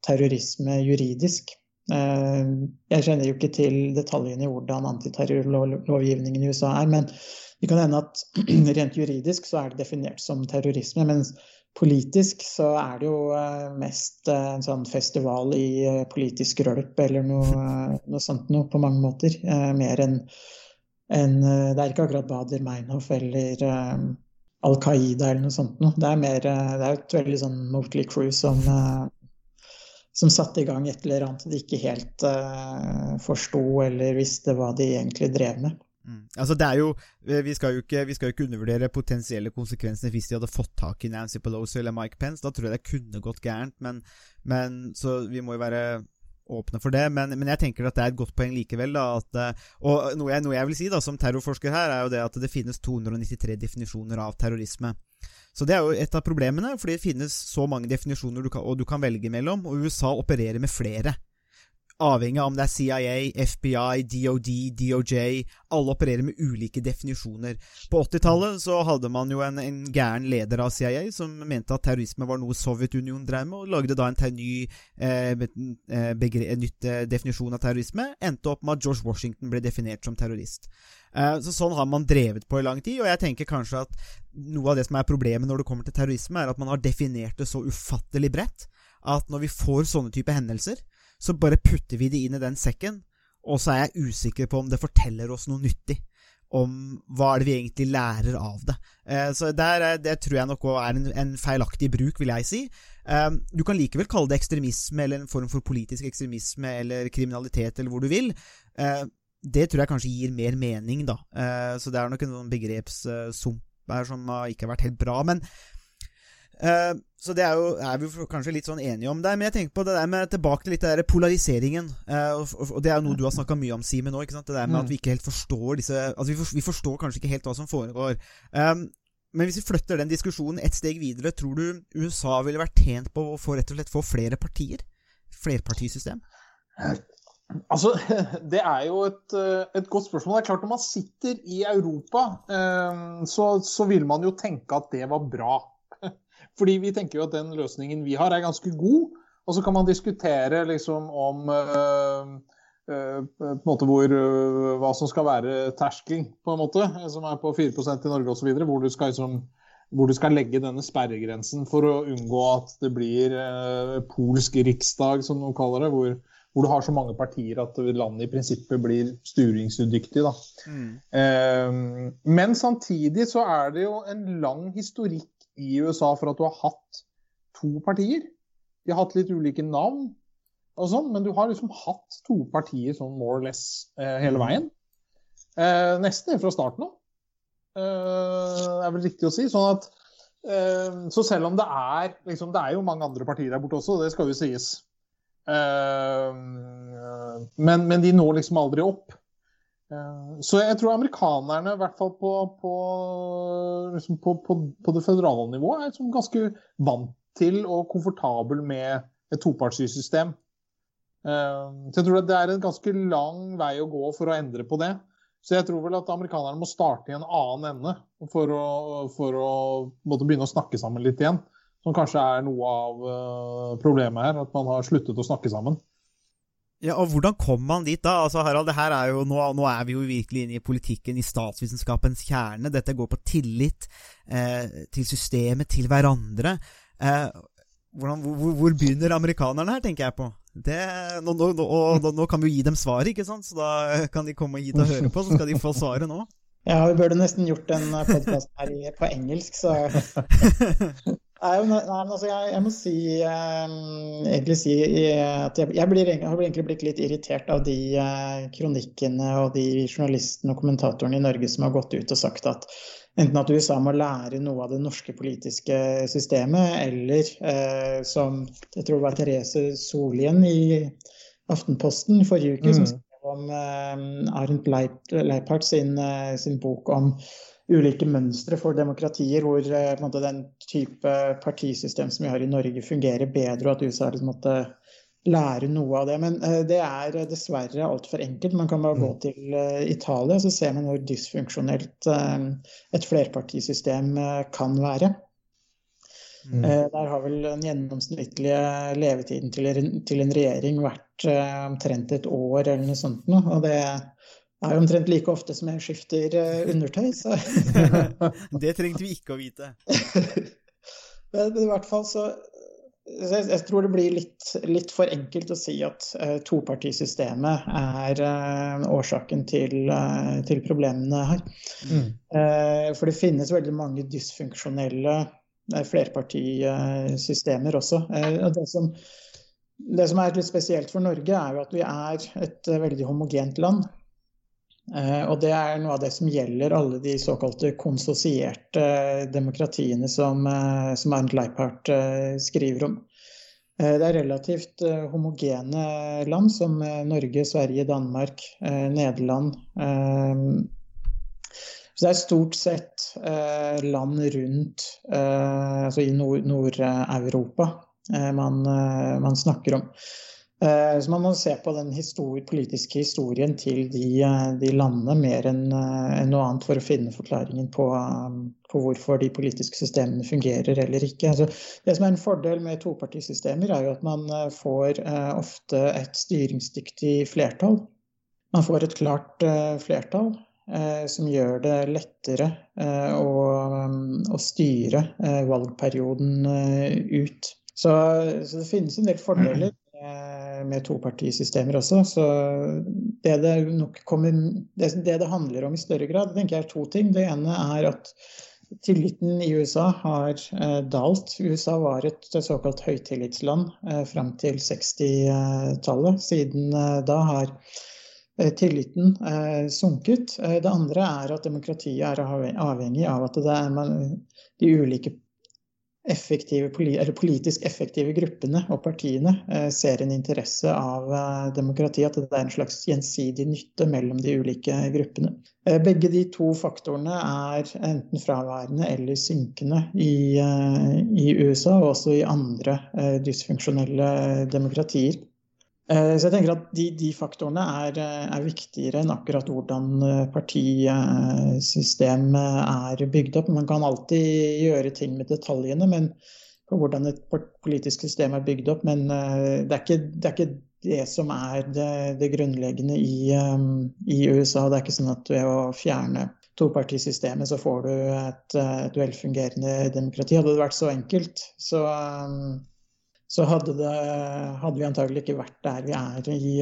terrorisme juridisk. Eh, jeg kjenner jo ikke til detaljene i hvordan antiterrorlovgivningen i USA er, men det kan hende at rent juridisk så er det definert som terrorisme. mens politisk så er det jo eh, mest eh, en sånn festival i eh, politisk rølp eller noe, noe sånt noe på mange måter. Mer enn en, Det er ikke akkurat Bader Meinhof eller um, Al Qaida eller noe sånt noe. Det er mer det er et veldig sånn Motley Crew som, som satte i gang et eller annet de ikke helt uh, forsto eller visste hva de egentlig drev med. Mm. Altså det er jo eh, vi skal jo, ikke, vi skal ikke undervurdere potensielle konsekvenser hvis de hadde fått tak i Nancy Pelosi eller Mike Pence. Da tror jeg det kunne gått gærent, men, men Så vi må jo være åpne for det. Men, men, jeg tenker at det er et godt poeng likevel. Da, at, eh, og noe jeg, noe jeg, vil si da, som terrorforsker her, er jo det at det finnes 293 definisjoner av terrorisme. Så det er jo et av problemene, fordi det finnes så mange definisjoner du kan, og du kan velge mellom, og USA opererer med flere avhengig av om det er CIA, FBI, DOD, DOJ Alle opererer med ulike definisjoner. På 80-tallet så hadde man jo en, en gæren leder av CIA som mente at terrorisme var noe Sovjetunionen drev med, og lagde da en ny, eh, eh nytt eh, definisjon av terrorisme. Endte opp med at George Washington ble definert som terrorist. Eh, så Sånn har man drevet på i lang tid, og jeg tenker kanskje at noe av det som er problemet når det kommer til terrorisme, er at man har definert det så ufattelig bredt at når vi får sånne type hendelser, så bare putter vi det inn i den sekken, og så er jeg usikker på om det forteller oss noe nyttig. Om hva er det vi egentlig lærer av det. Eh, så der, det tror jeg nok er en, en, feilaktig bruk, vil jeg si. Eh, du kan likevel kalle det ekstremisme, eller en form for politisk ekstremisme, eller kriminalitet, eller hvor du vil. Eh, det tror jeg kanskje gir mer mening, da. Så det er nok en sånn begrepssump her som ikke har vært helt bra. Men så det er, jo, er vi kanskje litt sånn enige om der. Men jeg tenker på det der med tilbake til litt der polariseringen. Uh, og, og, det er jo noe du har snakka mye om, Simen, nå. Det der med at mm. vi ikke helt forstår disse Altså, vi, for, vi forstår kanskje ikke helt hva som foregår. Um, men hvis vi flytter den diskusjonen et steg videre, tror du USA ville vært tjent på å få rett og slett få flere partier? Flerpartisystem? Altså, Det er jo et, et, godt spørsmål. Det er klart Når man sitter i Europa, så, så vil man jo tenke at det var bra. Fordi vi tenker jo at den løsningen vi har, er ganske god. Og så kan man diskutere liksom om uh, uh, på en måte hvor, uh, hva som skal være terskelen, på en måte, som er på 4% i Norge osv. Hvor, du skal, liksom, hvor du skal legge denne sperregrensen for å unngå at det blir polsk riksdag, som noen kaller det. Hvor, hvor, du har så mange partier at landet i prinsippet blir styringsudyktig. Mm. men samtidig så er det jo en lang historikk i USA for at du har hatt to partier. De har hatt litt ulike navn, og sånn, men du har liksom hatt to partier sånn more or less eh, hele veien. Eh, nesten fra starten av, eh, er vel riktig å si. sånn at eh, Så selv om det er liksom, Det er jo mange andre partier der borte også, det skal jo sies. Eh, men, men de når liksom aldri opp. Eh, så jeg tror amerikanerne, i hvert fall på, på, liksom på, på det føderale nivået, er liksom ganske vant til og komfortabel med et topartssystem. Eh, så jeg tror det er en ganske lang vei å gå for å endre på det. Så jeg tror vel at amerikanerne må starte i en annen ende for å, for å begynne å snakke sammen litt igjen. Som kanskje er noe av eh, problemet her, at man har sluttet å snakke sammen. Ja, og Hvordan kom man dit da? Altså, Harald, det her er jo, nå, nå, er vi jo virkelig inne i politikken, i statsvitenskapens kjerne. Dette går på tillit eh, til systemet, til hverandre. Eh, hvordan, hvor, hvor, begynner amerikanerne her, tenker jeg på. Det, nå, nå, og, nå, kan vi jo gi dem svaret, ikke sant? så da kan de komme hit og høre på, så skal de få svaret nå. Ja, vi burde nesten gjort en podkast her på engelsk, så Nei, nei, men altså, jeg, jeg, må si, eh, egentlig si at jeg, jeg, blir, jeg, har egentlig blitt litt irritert av de eh, kronikkene og de journalistene og kommentatorene i Norge som har gått ut og sagt at enten at USA må lære noe av det norske politiske systemet, eller eh, som jeg tror det var Therese Solien i Aftenposten forrige uke, mm. som skrev om eh, Arendt Leiphardt sin, eh, sin bok om ulike mønstre for demokratier hvor eh, måte, den type partisystem som vi har i Norge, fungerer bedre, og at USA liksom måtte lære noe av det. Men uh, det er dessverre altfor enkelt. Man kan bare gå mm. til uh, Italia, så ser man hvor dysfunksjonelt uh, et flerpartisystem kan være. Mm. Der har vel den gjennomsnittlige levetiden til, til en regjering vært omtrent et år eller noe sånt. Og det det er omtrent like ofte som jeg skifter uh, undertøy, så Det trengte vi ikke å vite. Men i hvert fall så jeg, jeg tror det blir litt, litt, for enkelt å si at uh, topartisystemet er uh, årsaken til, uh, til, problemene her. Mm. for det finnes veldig mange dysfunksjonelle flerpartisystemer også. Det som, det, som, er litt spesielt for Norge, er jo at vi er et veldig homogent land. Eh, og det er noe av det som gjelder alle de såkalte konsosierte demokratiene som, eh, som Arnt Leiphardt eh, skriver om. Det er relativt homogene land som Norge, Sverige, Danmark, Nederland. Så det er stort sett land rundt, altså i Nord-Europa, man, man snakker om. Eh, Så man må se på den historie, politiske historien til de, eh, de landene mer enn en noe annet for å finne forklaringen på, eh, på hvorfor de politiske systemene fungerer eller ikke. Altså, det som er en fordel med topartisystemer, er jo at man eh, får eh, ofte et styringsdyktig flertall. Man får et klart eh, flertall eh, som gjør det lettere eh, å, å styre eh, valgperioden eh, ut. Så, så det finnes en del fordeler med, topartisystemer også. Så det det kommer det, det handler om i større grad, tenker jeg er to ting. Det ene er at tilliten i USA har eh, dalt. USA var et såkalt høytillitsland eh, fram til 60-tallet. Siden eh, da har eh, tilliten eh, sunket. Eh, Det andre er at demokratiet er avhengig av at det er man, de ulike effektive, politisk effektive gruppene og partiene eh, ser en interesse av eh, demokrati, at det er en slags gjensidig nytte mellom de ulike gruppene. Eh, Begge de to faktorene er enten fraværende eller synkende i, i USA og også i andre dysfunksjonelle demokratier. Eh, Så jeg tenker at de, de faktorene er, eh, er viktigere enn akkurat hvordan eh, partisystemet er bygd opp. Man kan alltid gjøre ting med detaljene men på hvordan et politisk system er bygd opp, men det er ikke det, er ikke det som er det, det grunnleggende i, i USA. Det er ikke sånn at ved å fjerne topartisystemet så får du et, et velfungerende demokrati. Hadde det vært så enkelt, så så hadde, det, hadde vi antagelig ikke vært der vi er i,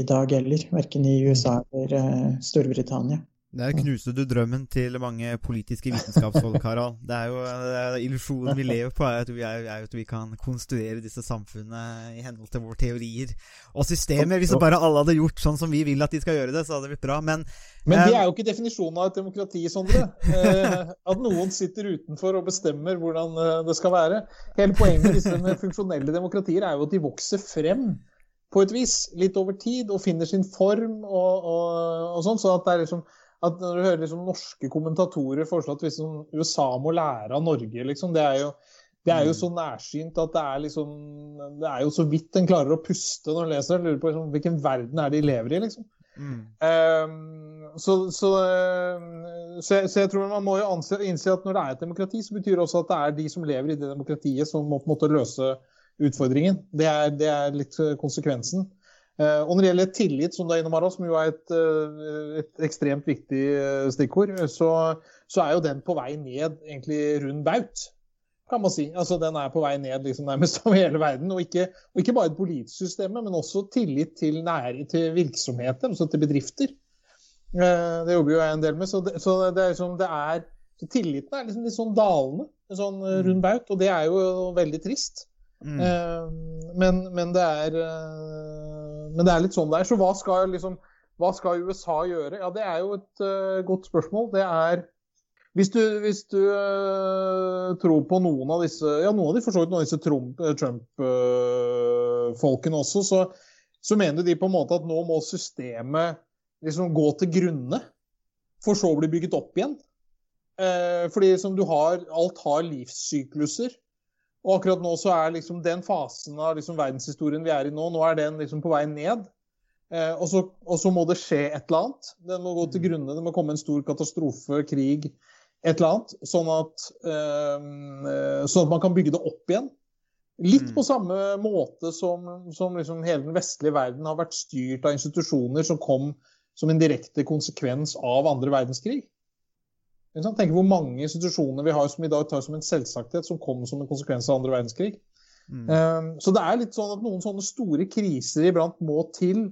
i dag heller. Verken i USA eller eh, Storbritannia. Der knuste du drømmen til mange politiske vitenskapsfolk, Harald. Det er jo det er illusjonen vi lever på, er at vi, er, er at vi kan konstruere disse samfunnene i henhold til våre teorier og systemer. Hvis bare alle hadde gjort sånn som vi vil at de skal gjøre det, så hadde det blitt bra. Men Men det Eh, er jo ikke definisjonen av et demokrati, Sondre. Eh, at noen sitter utenfor og bestemmer hvordan eh, det skal være. Hele poenget med disse funksjonelle demokratier er jo at de vokser frem på et vis, litt over tid, og finner sin form og, og, og sånn. Så at det er liksom at når du hører liksom norske kommentatorer foreslå at liksom USA må lære av Norge, liksom, det er jo det er jo så nærsynt at det er liksom Det er jo så vidt en klarer å puste når en leser det. Lurer på liksom, hvilken verden er det de lever i, liksom. mm, Um, så, så, ehm, så, jeg, så jeg tror man må jo anse, innse at når det er et demokrati, så betyr det også at det er de som lever i det demokratiet, som må på en måte løse utfordringen. Det er, det er litt eh, konsekvensen. Eh, og når det gjelder tillit, som du er innom, Harald, som jo er et, eh, et ekstremt viktig eh, stikkord, så, så er jo den på vei ned egentlig rund baut. Kan man si. Altså, den er på vei ned liksom, nærmest over hele verden. Og ikke, og ikke bare et politisk men også tillit til, nære, til virksomheter, altså til bedrifter. Det jobber jo jeg en del med. Så, det, så det er liksom, det er, så tilliten er liksom litt sånn dalende, en sånn eh, rund baut. Og det er jo veldig trist. mm. Men, men, det er, men det er litt sånn det er. Så hva skal, liksom, hva skal USA gjøre? Ja, Det er jo et uh, godt spørsmål. Det er Hvis du, hvis du uh, tror på noen av disse Ja, noen av de for så vidt noen av disse Trump-folkene Trump-folkene også, så, så mener de på en måte at nå må systemet liksom gå til grunne, for så å bli bygget opp igjen. Eh, fordi som du har, alt har livssykluser. Og akkurat nå så er liksom den fasen av liksom verdenshistorien vi er i nå, nå er den liksom på vei ned. Eh, og, så, og så må det skje et eller annet. Den må gå til grunne. Det må komme en stor katastrofe, krig, et eller annet. Sånn at, eh, sånn at man kan bygge det opp igjen. Litt Mm. på samme måte som, som liksom hele den vestlige verden har vært styrt av institusjoner som kom som en direkte konsekvens av andre verdenskrig. Tenk hvor mange institusjoner vi har som i dag tar som en selvsagthet, som kom som en konsekvens av andre verdenskrig. Mm. Um, så det er litt sånn at noen sånne store kriser iblant må til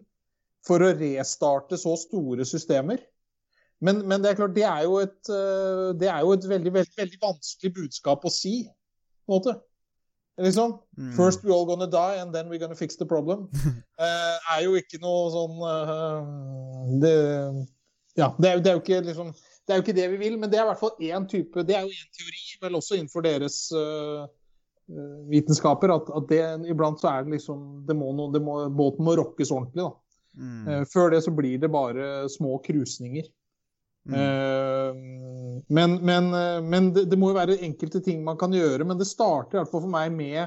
for å restarte så store systemer. Men, men det er klart, det er jo et, uh, det er jo et veldig, veldig, veldig vanskelig budskap å si. på en måte. Liksom. Mm. First we're all gonna die, and then we're gonna fix the problem. uh, er jo ikke noe sånn uh, det, Ja, det er, det er jo ikke liksom Det er jo ikke det vi vil, men det er i hvert fall én type Det er jo én teori, vel også innenfor deres eh, vitenskaper, at, at det iblant så er det liksom det må noe, det må, Båten må rokkes ordentlig, da. Mm. Uh, før det så blir det bare små krusninger. Mm. Uh, men men, men det, det må jo være enkelte ting man kan gjøre. Men det starter i hvert fall for meg med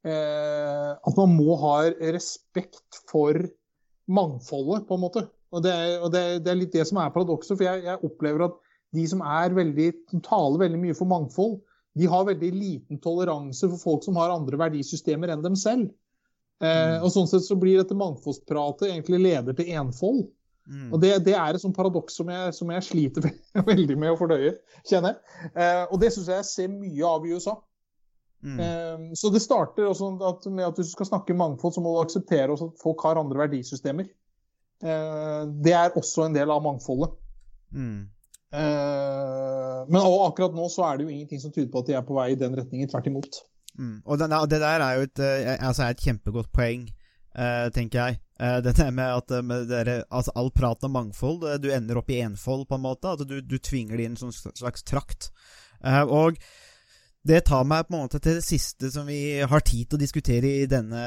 at man må ha respekt for mangfoldet, på en måte. Og det er, og det, er- det er litt det som er paradokset. For jeg, jeg opplever at de som er veldig, som taler veldig mye for mangfold, de har veldig liten toleranse for folk som har andre verdisystemer enn dem selv. Eh, og sånn sett så blir dette mangfoldspratet egentlig leder til enfold. Mm. Og det, det er et sånt paradoks som jeg, som jeg sliter veldig med å fordøye, kjenner jeg. Eh, og det syns jeg jeg ser mye av i USA. Mm. Eh, så det starter også at, med at hvis du skal snakke mangfold, så må du akseptere også at folk har andre verdisystemer. Eh, det er også en del av mangfoldet. Mm. Eh, men akkurat nå så er det jo ingenting som tyder på at de er på vei i den retningen. Tvert imot. Mm. Og den, og det der er jo et, eh, altså er et kjempegodt poeng, tenker jeg. Det der med at med dere, altså all praten om mangfold, du ender opp i enfold, på en måte. At du, du tvinger det inn i en slags trakt. Og det tar meg på en måte til det siste som vi har tid til å diskutere i denne,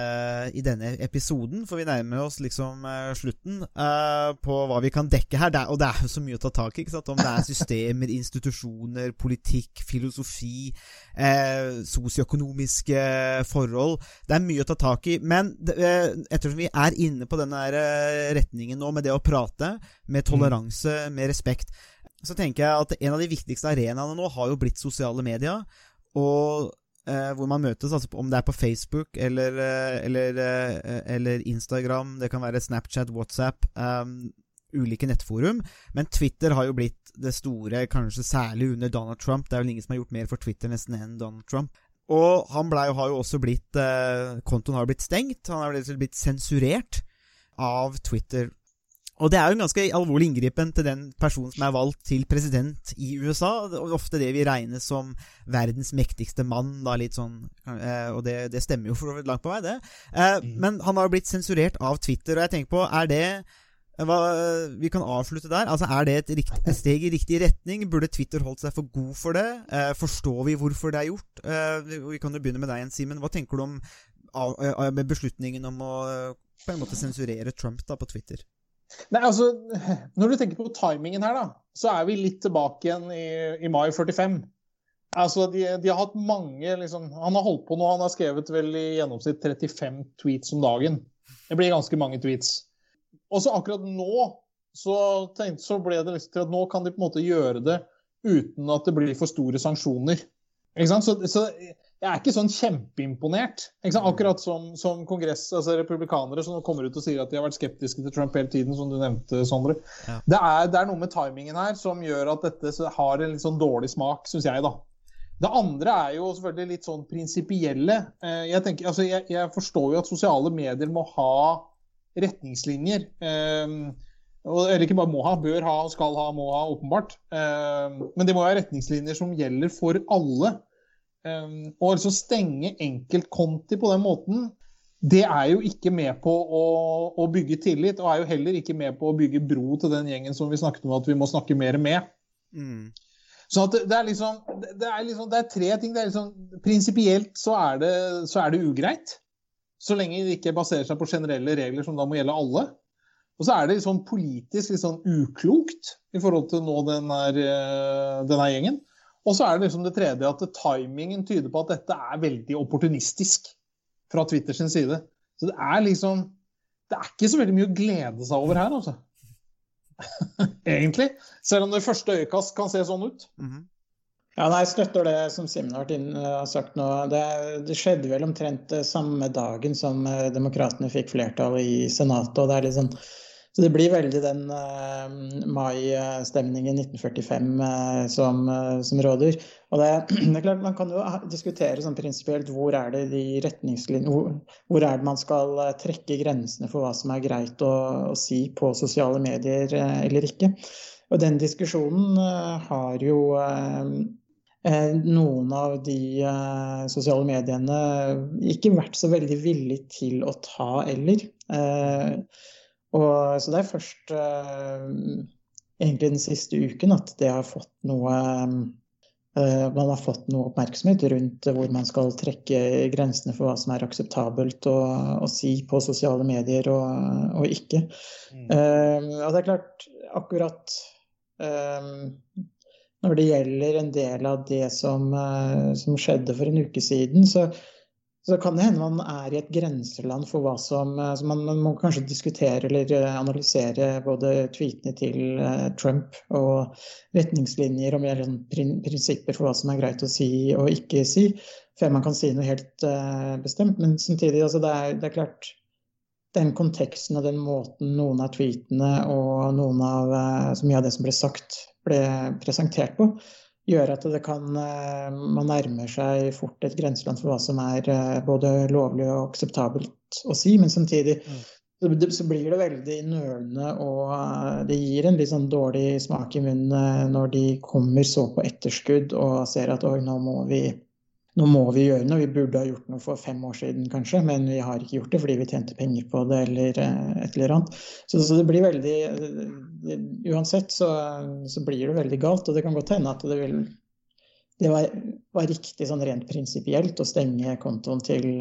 i denne episoden, for vi nærmer oss liksom eh, slutten uh, på hva vi kan dekke her. Det er, og det er jo så mye å ta tak i. Om det er systemer, institusjoner, politikk, filosofi, uh, sosioøkonomiske forhold. Det er mye å ta tak i. Men uh, ettersom vi er inne på denne retningen nå, med det å prate, med toleranse, med respekt, så tenker jeg at en av de viktigste arenaene nå har jo blitt sosiale medier. Og eh, hvor man møtes, altså om det er på Facebook eller, eh, eller, eh, eller Instagram, det kan være Snapchat, WhatsApp, um, ulike nettforum. Men Twitter har jo blitt det store, kanskje særlig under Donald Trump. Det er vel ingen som har gjort mer for Twitter nesten enn Donald Trump. Og han ble, har jo også blitt eh, Kontoen har blitt stengt. Han har blitt- sensurert av Twitter. Og det er jo en ganske alvorlig inngripen til den personen som er valgt til president i USA. Er ofte det vi regner som verdens mektigste mann, da litt sånn eh, Og det, det stemmer jo for langt på vei, det. Eh, Men han har jo blitt sensurert av Twitter, og jeg tenker på, er det hva, vi kan avslutte der. Altså, Er det et, rikt, et steg i riktig retning? Burde Twitter holdt seg for god for det? Eh, forstår vi hvorfor det er gjort? Eh, vi- kan jo begynne med deg igjen, Simen. Hva tenker du om av, eh, beslutningen om å eh, på en måte sensurere Trump da på Twitter? Nei, altså, Når du tenker på timingen her, da, så er vi litt tilbake igjen i, i mai 45. Altså, de, de har hatt mange liksom, Han har holdt på nå, han har skrevet vel i gjennomsnitt 35 tweets om dagen. Det blir ganske mange tweets. Og så akkurat nå så, tenkte, så ble det liksom til at nå kan de på en måte gjøre det uten at det blir for store sanksjoner. Ikke sant? Så, så jeg er ikke sånn kjempeimponert. Ikke sant? Akkurat som, som kongress, altså republikanere som kommer ut og sier at de har vært skeptiske til Trump hele tiden, som du nevnte, Sondre. Ja. Det, er, det er noe med timingen her som gjør at dette har en litt sånn dårlig smak, syns jeg, da. Det andre er jo selvfølgelig litt sånn prinsipielle. Eh, Jeg, tenker- altså jeg, jeg forstår jo at sosiale medier må ha retningslinjer. Eh, Eller ikke bare må ha, bør ha, skal ha, må ha, åpenbart. Eh, Men det må være retningslinjer som gjelder for alle. Um, og liksom stenge enkeltkonti på den måten, det er jo ikke med på å, å bygge tillit, og er jo heller ikke med på å bygge bro til den gjengen som vi snakket om at vi må snakke mer med. Mm. Så at det, det, er liksom, det, er liksom, det er tre ting. Det er liksom, Prinsipielt så, er det, så er det ugreit. Så lenge det ikke baserer seg på generelle regler som da må gjelde alle. Og så er det liksom politisk litt sånn uklokt i forhold til nå den her, eh, denne gjengen. Og så er det liksom det tredje at timingen tyder på at dette er veldig opportunistisk fra Twitter sin side. Så det er liksom Det er ikke så veldig mye å glede seg over her, altså. Egentlig. Selv om det første øyekast kan se sånn ut. Mhm. Ja, nei, Jeg støtter det som Simen har sagt nå. Det, det skjedde vel omtrent eh, samme dagen som eh, demokratene fikk flertall i Senatet. og det er litt sånn så det blir veldig den uh, mai-stemningen 1945 uh, som, uh, som råder. Og det, det er klart Man kan jo diskutere sånn prinsipielt hvor er det de retningslinjene hvor, hvor er det man skal eh, trekke grensene for hva som er greit å, å si på sosiale medier eh, eller ikke. Og den diskusjonen eh, har jo eh, eh, noen av de eh, sosiale mediene ikke vært så veldig villige til å ta eller. Eh, og, så det er først eh, egentlig den siste uken at det har fått noe eh, Man har fått noe oppmerksomhet rundt hvor man skal trekke grensene for hva som er akseptabelt å, å si på sosiale medier og, og ikke. Eh, og det er klart, akkurat eh, når det gjelder en del av det som, uh, som skjedde for en uke siden, så, så kan det hende man er i et grenseland for hva som eh, så man, man må kanskje diskutere eller eh, analysere både tweetene til eh, Trump og retningslinjer om sånn prinsipper for hva som er greit å si og ikke si, før man kan si noe helt bestemt. Men samtidig, altså det, er, det er klart den konteksten og den måten noen av tweetene og noen av så mye av det som ble sagt, ble presentert på, gjør at det kan Man nærmer seg fort et grenseland for hva som er både lovlig og akseptabelt å si, men samtidig så blir det veldig nølende, og det gir en litt sånn dårlig smak i munnen når de kommer så på etterskudd og ser at oi, nå må vi nå må vi gjøre noe. Vi burde ha gjort noe for fem år siden kanskje, men vi har ikke gjort det fordi vi tjente penger på det eller et eller annet. Så, så det blir veldig Uansett så, så, blir det veldig galt, og det kan godt hende at det vil det var, var riktig sånn rent prinsipielt å stenge kontoen til,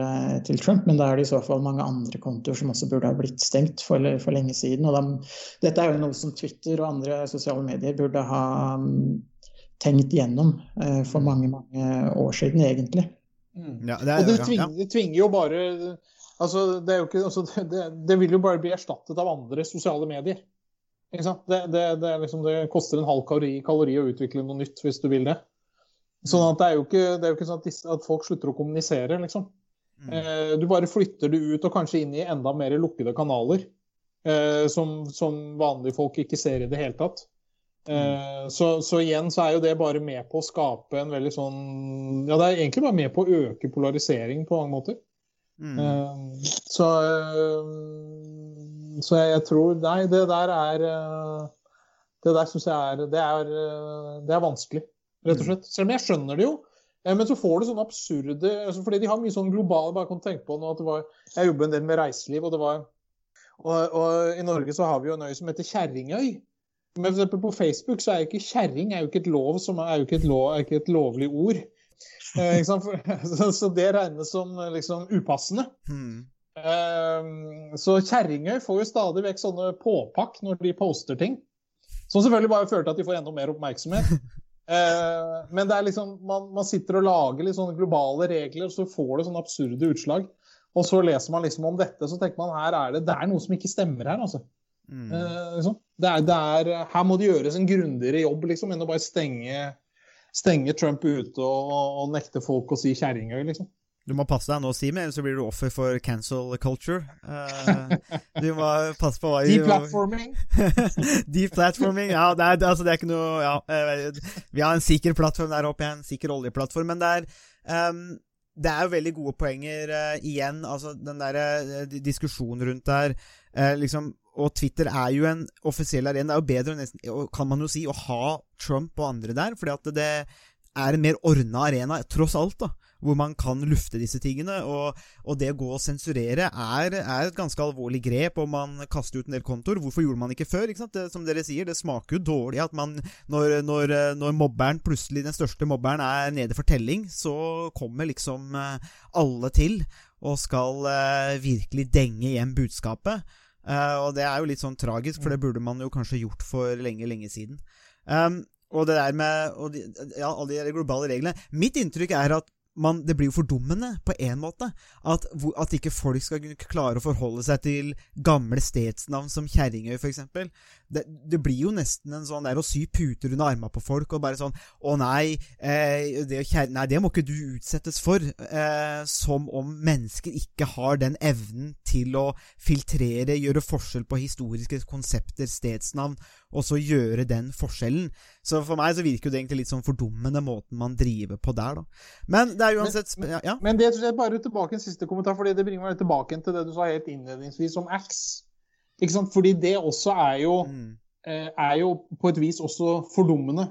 til, Trump, men da er det i så fall mange andre kontoer som også burde ha blitt stengt for, for lenge siden. Og de, dette er jo noe som Twitter og andre sosiale medier burde ha tenkt gjennom eh, for mange, mange år siden, egentlig. Mm. Ja, det, er, og det tvinger, det tvinger, jo bare altså, det, ikke, altså, det, det, vil jo bare bli erstattet av andre sosiale medier. Det, liksom, det, koster en halv kalori, kalori, å utvikle noe nytt hvis du vil det. Sånn at det er jo ikke, det er jo ikke sånn at, disse, at, folk slutter å kommunisere, liksom. Mm. Eh, du bare flytter det ut og kanskje inn i enda mer lukkede kanaler. Eh, som, som, vanlige folk ikke ser i det hele tatt. Eh, så, så, igjen så er jo det bare med på å skape en veldig sånn Ja, det er egentlig bare med på å øke polarisering på mange måter. Mm. Eh, så, eh, så jeg, jeg, tror Nei, det der er Det der syns jeg er det, er det er vanskelig rett og slett. Selv om jeg skjønner det jo. Men så får du sånne absurde altså Fordi de har mye sånn globale bare kan tenke på nå at det var, Jeg jobber en del med reiseliv, og det var og, og i Norge så har vi jo en øy som heter Kjerringøy. Men for på Facebook så er jo ikke kjerring er jo ikke et lov som er jo ikke et, lov, ikke et lovlig ord. Eh, så, så, det regnes som liksom upassende. Hmm. Eh, så Kjerringøy får jo stadig vekk sånne påpakk når de poster ting. Som selvfølgelig bare fører til at de får enda mer oppmerksomhet. Eh, men det er liksom, man, man, sitter og lager litt sånne globale regler, og så får det sånne absurde utslag. Og så leser man liksom om dette, så tenker man her er det, det er noe som ikke stemmer her. altså. Mm. Eh, liksom. det er, det er, her må det gjøres en grundigere jobb liksom, enn å bare stenge, stenge Trump ute og, og nekte folk å si kjerringøy. Liksom. Du må passe deg nå, Simen, ellers så blir du offer for cancel culture. Uh, du må passe på hva Deplatforming. Deplatforming, ja. Det er, altså, det er ikke noe ja, Vi har en sikker plattform der oppe, en sikker oljeplattform, men det er um, det er jo veldig gode poenger uh, igjen. altså Den der uh, diskusjonen rundt der. Uh, liksom, og Twitter er jo en offisiell arena. Det er jo bedre, nesten, kan man jo si, å ha Trump og andre der. fordi at det er en mer ordna arena, tross alt. da hvor man kan lufte disse tingene. Og, og det å gå og sensurere er, er, et ganske alvorlig grep, og man kaster ut en del kontoer. Hvorfor gjorde man ikke før? Ikke det, som dere sier, det smaker jo dårlig at man når, når, når, mobberen plutselig, den største mobberen, er nede for telling, så kommer liksom eh, alle til og skal uh, virkelig denge hjem budskapet. Uh, og det er jo litt sånn tragisk, for det burde man jo kanskje gjort for lenge, lenge siden. Um, og det der med de, ja, alle de globale reglene Mitt inntrykk er at man, det blir jo fordummende på én måte. At, at, ikke folk skal klare å forholde seg til gamle stedsnavn som Kjerringøy, f.eks. Det, det blir jo nesten en sånn der å sy puter under armene på folk og bare sånn Å nei, eh, det, nei, det må ikke du utsettes for. Eh, som om mennesker ikke har den evnen til å filtrere, gjøre forskjell på historiske konsepter, stedsnavn, og så gjøre den forskjellen. Så for meg så virker det egentlig litt sånn fordummende måten man driver på der, da. Men det er uansett Men, ja. men det tror jeg bare tilbake en siste kommentar, fordi det bringer meg tilbake til det du sa helt innledningsvis om Axe. Ikke sant? Fordi det også er jo, mm. Eh, er jo på et vis også fordummende.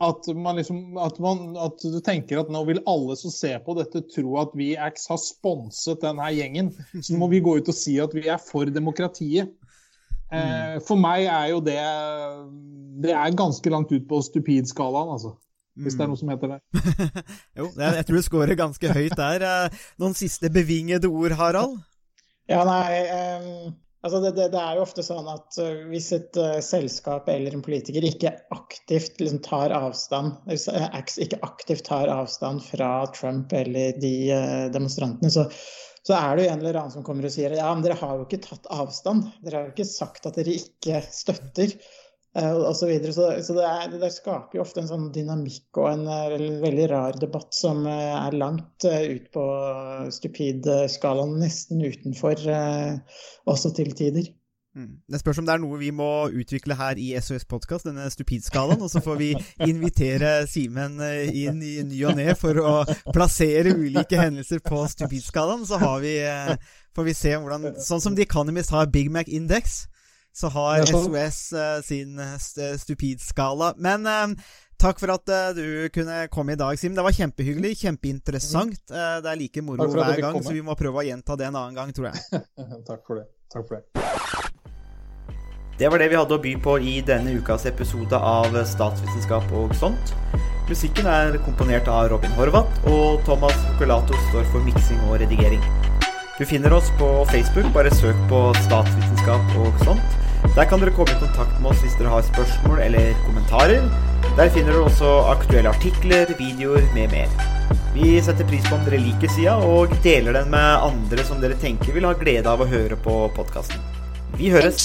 At, man liksom, at, man, at du tenker at nå vil alle som ser på dette, tro at vi Axe har sponset denne gjengen. Så nå må vi gå ut og si at vi er for demokratiet. Mm. For meg er jo det Det er ganske langt ut på stupidskalaen. altså. Hvis det er mm. noe som heter det. jo, jeg tror du scorer ganske høyt der. Eh, noen siste bevingede ord, Harald? Ja, nei um, Altså det, det, det, er jo ofte sånn at uh, hvis et uh, selskap eller en politiker ikke aktivt liksom, tar avstand uh, ikke aktivt tar avstand fra Trump eller de demonstrantene, så, så, er det jo en eller annen som kommer og sier ja, men dere har jo ikke tatt avstand. Dere har jo ikke sagt at dere ikke støtter. Uh, og så videre. så, så det, er, det, skaper jo ofte en sånn dynamikk og en, en veldig rar debatt som uh, er langt ut på stupid-skalaen, nesten utenfor også til tider. Mm. Det spørs om det er noe vi må utvikle her i SOS Podkast, denne stupid-skalaen. Og så får vi invitere Simen inn i ny og ne for å plassere ulike hendelser på stupidskalaen. Så vi, får vi se hvordan Sånn som The Economist har Big Mac Index så har SOS uh, eh, sin st stupid-skala. Men uh, takk for at du kunne komme i dag, Sim. Det var kjempehyggelig, kjempeinteressant. det er like moro hver gang, så vi må prøve å gjenta det en annen gang, tror jeg. takk for det. Takk for det. Det var det vi hadde å by på i denne ukas episode av Statsvitenskap og sånt. Musikken er komponert av Robin Horvath, og Thomas Colato står for miksing og redigering. Du finner oss på Facebook, bare søk på statsvitenskap og sånt. Der kan dere komme i kontakt med oss hvis dere har spørsmål eller kommentarer. Der finner dere også aktuelle artikler, videoer med mer. Vi setter pris på om dere liker sida, og deler den med andre som dere tenker vil ha glede av å høre på podkasten. Vi høres.